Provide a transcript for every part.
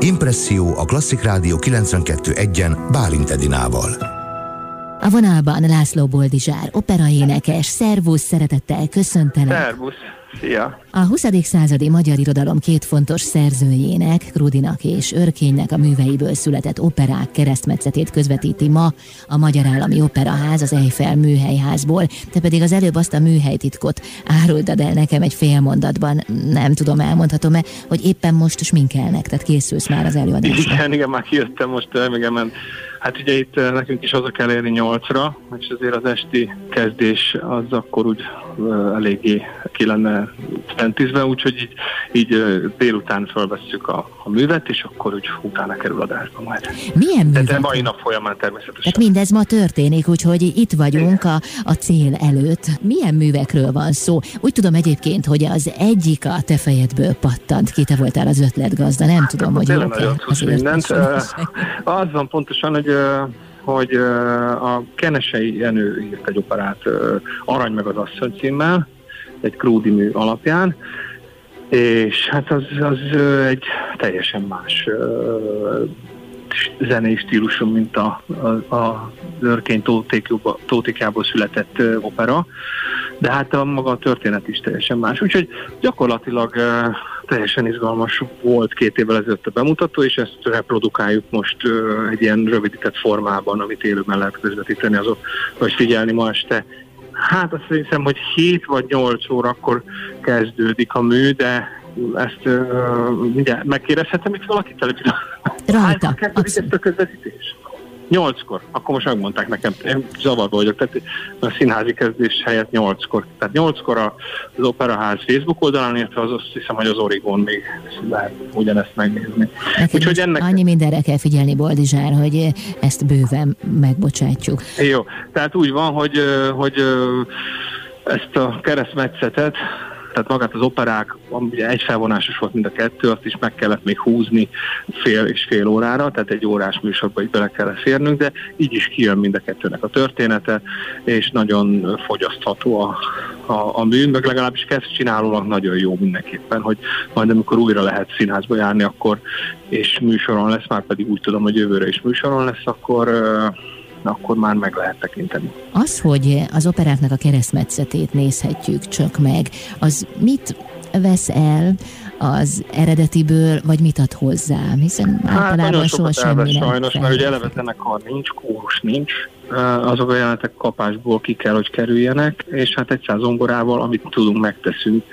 Impresszió a Klasszik Rádió 92.1-en Bálint Edinával. A vonalban László Boldizsár, operaénekes, szervusz, szeretettel köszöntelek. Szervusz! Szia! A 20. századi magyar irodalom két fontos szerzőjének, Krudinak és Örkénynek a műveiből született operák keresztmetszetét közvetíti ma a Magyar Állami Operaház az Eiffel műhelyházból. Te pedig az előbb azt a műhelytitkot árultad el nekem egy fél mondatban. Nem tudom, elmondhatom-e, hogy éppen most sminkelnek, tehát készülsz már az előadásra. Igen, igen, már kijöttem most, igen, Hát ugye itt eh, nekünk is haza kell érni nyolcra, és azért az esti kezdés az akkor úgy uh, eléggé ki lenne fentizve, úgyhogy így, így uh, délután felvesszük a, a művet, és akkor úgy utána kerül adásba majd. Milyen művet? De mai nap folyamán természetesen. Tehát mindez ma történik, úgyhogy itt vagyunk a, a cél előtt. Milyen művekről van szó? Úgy tudom egyébként, hogy az egyik a te fejedből pattant ki, te voltál az ötletgazda, nem tudom, hogy jó az mindent. Az van pontosan, hogy hogy a Kenesei Jenő írt egy operát Arany meg az asszony címmel, egy Krúdi mű alapján, és hát az, az egy teljesen más zenei stílusú, mint a, a, a Örkény Tótékából született opera, de hát a maga a történet is teljesen más. Úgyhogy gyakorlatilag teljesen izgalmas volt két évvel ezelőtt a bemutató, és ezt reprodukáljuk most egy ilyen rövidített formában, amit élőben lehet közvetíteni, azok, vagy figyelni ma este. Hát azt hiszem, hogy 7 vagy 8 órakor kezdődik a mű, de ezt uh, mindjárt megkérdezhetem itt valakit előtt? Rajta. Kezdődik a közvetítés? Nyolckor, akkor most megmondták nekem, én zavarba vagyok, tehát a színházi kezdés helyett nyolckor. Tehát nyolckor az Operaház Facebook oldalán, illetve az azt hiszem, hogy az Origon még lehet ugyanezt megnézni. Úgyhogy ennek... Annyi mindenre kell figyelni, Boldizsár, hogy ezt bőven megbocsátjuk. Jó, tehát úgy van, hogy, hogy ezt a keresztmetszetet tehát magát az operák, ugye egy felvonásos volt mind a kettő, azt is meg kellett még húzni fél és fél órára, tehát egy órás műsorba is bele kellett férnünk, de így is kijön mind a kettőnek a története, és nagyon fogyasztható a, a, a mű, meg legalábbis kezd csinálólag nagyon jó mindenképpen, hogy majd amikor újra lehet színházba járni, akkor és műsoron lesz, már pedig úgy tudom, hogy jövőre is műsoron lesz, akkor akkor már meg lehet tekinteni. Az, hogy az operáknak a keresztmetszetét nézhetjük csak meg, az mit vesz el az eredetiből, vagy mit ad hozzá? Hiszen hát általában soha semmi nem sajnos, mert ugye eleve zenekar nincs, kórus nincs, azok a jelenetek kapásból ki kell, hogy kerüljenek, és hát egy százongorával, amit tudunk, megteszünk.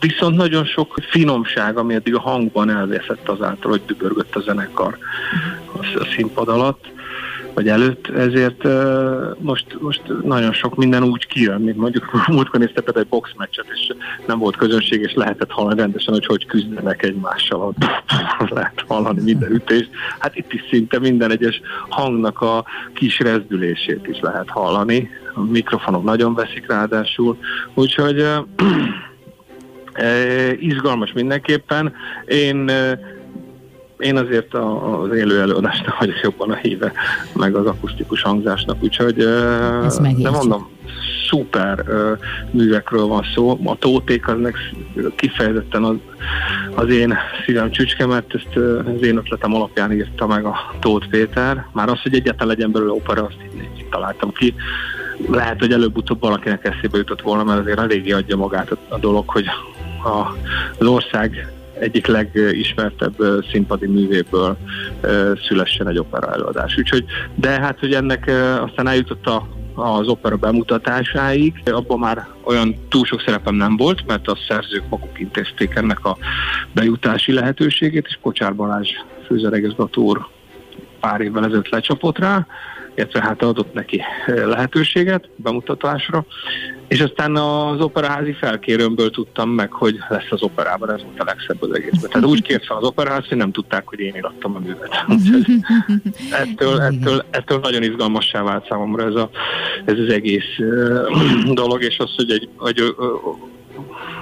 Viszont nagyon sok finomság, ami eddig a hangban elvészett azáltal, hogy dübörgött a zenekar a színpad alatt, vagy előtt, ezért most, most nagyon sok minden úgy kijön, mint mondjuk múltkor nézte egy boxmeccset, és nem volt közönség, és lehetett hallani rendesen, hogy hogy küzdenek egymással, lehet hallani minden ütést. Hát itt is szinte minden egyes hangnak a kis rezdülését is lehet hallani. A mikrofonok nagyon veszik ráadásul, úgyhogy izgalmas mindenképpen. Én én azért az élő előadásnak vagyok jobban a híve, meg az akusztikus hangzásnak, úgyhogy de mondom, szuper művekről van szó. A tóték az meg kifejezetten az, az én szívem csücske, mert ezt az én ötletem alapján írta meg a Tóth Péter. Már az, hogy egyáltalán legyen belőle opera, azt így találtam ki. Lehet, hogy előbb-utóbb valakinek eszébe jutott volna, mert azért eléggé adja magát a, a dolog, hogy a, az ország egyik legismertebb színpadi művéből szülessen egy opera előadás. Úgyhogy, de hát, hogy ennek aztán eljutott a az opera bemutatásáig. Abban már olyan túl sok szerepem nem volt, mert a szerzők maguk intézték ennek a bejutási lehetőségét, és Kocsár Balázs főzeregezgató úr pár évvel ezelőtt lecsapott rá, illetve hát adott neki lehetőséget bemutatásra, és aztán az operaházi felkérőmből tudtam meg, hogy lesz az operában, ez volt a legszebb az egészben. Tehát úgy kért fel az operaház, hogy nem tudták, hogy én írattam a művet. ettől, ettől, ettől nagyon izgalmassá vált számomra ez, a, ez az egész dolog, és az, hogy egy, hogy,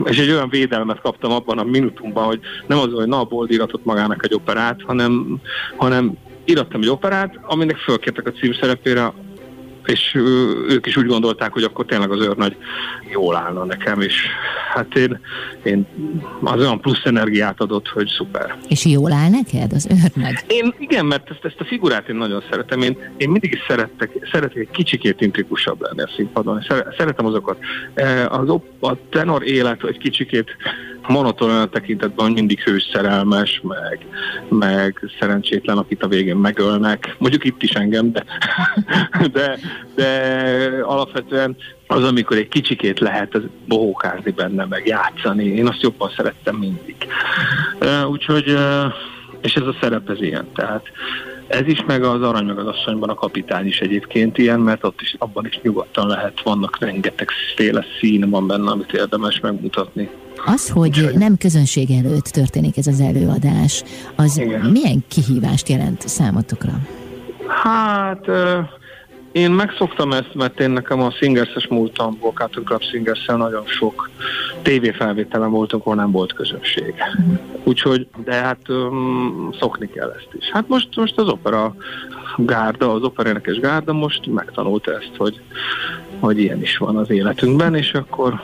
és egy olyan védelmet kaptam abban a minutumban, hogy nem az, hogy na, Bold iratott magának egy operát, hanem, hanem írattam egy operát, aminek fölkértek a címszerepére és ők is úgy gondolták, hogy akkor tényleg az őrnagy jól állna nekem, és hát én, én az olyan plusz energiát adott, hogy szuper. És jól áll neked az őrnagy? Én igen, mert ezt, ezt a figurát én nagyon szeretem. Én, én mindig is szerettek, szeretek egy kicsikét intrikusabb lenni a színpadon. Szeretem azokat. E, az, a tenor élet egy kicsikét monoton olyan tekintetben, mindig hős szerelmes, meg, meg szerencsétlen, akit a végén megölnek. Mondjuk itt is engem, de, de, de alapvetően az, amikor egy kicsikét lehet bohókázni benne, meg játszani. Én azt jobban szerettem mindig. Úgyhogy, és ez a szerep ez ilyen. Tehát ez is, meg az arany, meg az asszonyban a kapitány is egyébként ilyen, mert ott is, abban is nyugodtan lehet, vannak rengeteg féle szín van benne, amit érdemes megmutatni. Az, hogy nem közönség előtt történik ez az előadás, az Igen. milyen kihívást jelent számotokra? Hát én megszoktam ezt, mert én nekem a Singers-es múltamból, Cartoon Club singers nagyon sok tévéfelvételen voltunk, ahol nem volt közönség. Uh-huh. Úgyhogy, de hát um, szokni kell ezt is. Hát most, most az opera gárda, az operénekes gárda most megtanulta ezt, hogy, hogy ilyen is van az életünkben, és akkor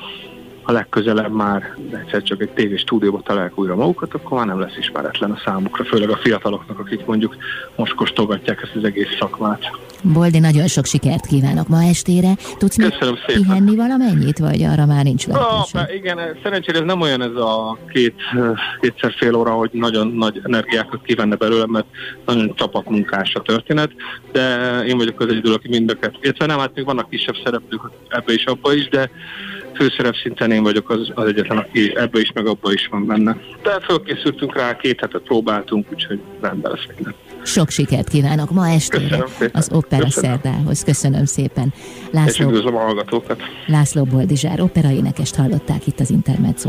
a legközelebb már egyszer csak egy tévés stúdióba találják újra magukat, akkor már nem lesz ismeretlen a számukra, főleg a fiataloknak, akik mondjuk most kóstolgatják ezt az egész szakmát. Boldi, nagyon sok sikert kívánok ma estére. Tudsz Köszönöm még pihenni valamennyit, vagy arra már nincs lehetőség? Ah, igen, szerencsére ez nem olyan ez a két, kétszer fél óra, hogy nagyon nagy energiákat kívánne belőle, mert nagyon csapatmunkás a történet, de én vagyok az egyedül, aki mindeket. Illetve nem, hát még vannak kisebb szereplők ebbe is, abba is, de főszerep szinten én vagyok az, az egyetlen, aki ebbe is, meg abba is van benne. De fölkészültünk rá, két hetet próbáltunk, úgyhogy rendben lesz minden. Sok sikert kívánok ma estére az Opera Köszönöm. Szerdához. Köszönöm szépen. László, És üdvözlöm a hallgatókat. László Boldizsár operaénekest hallották itt az Intermezzo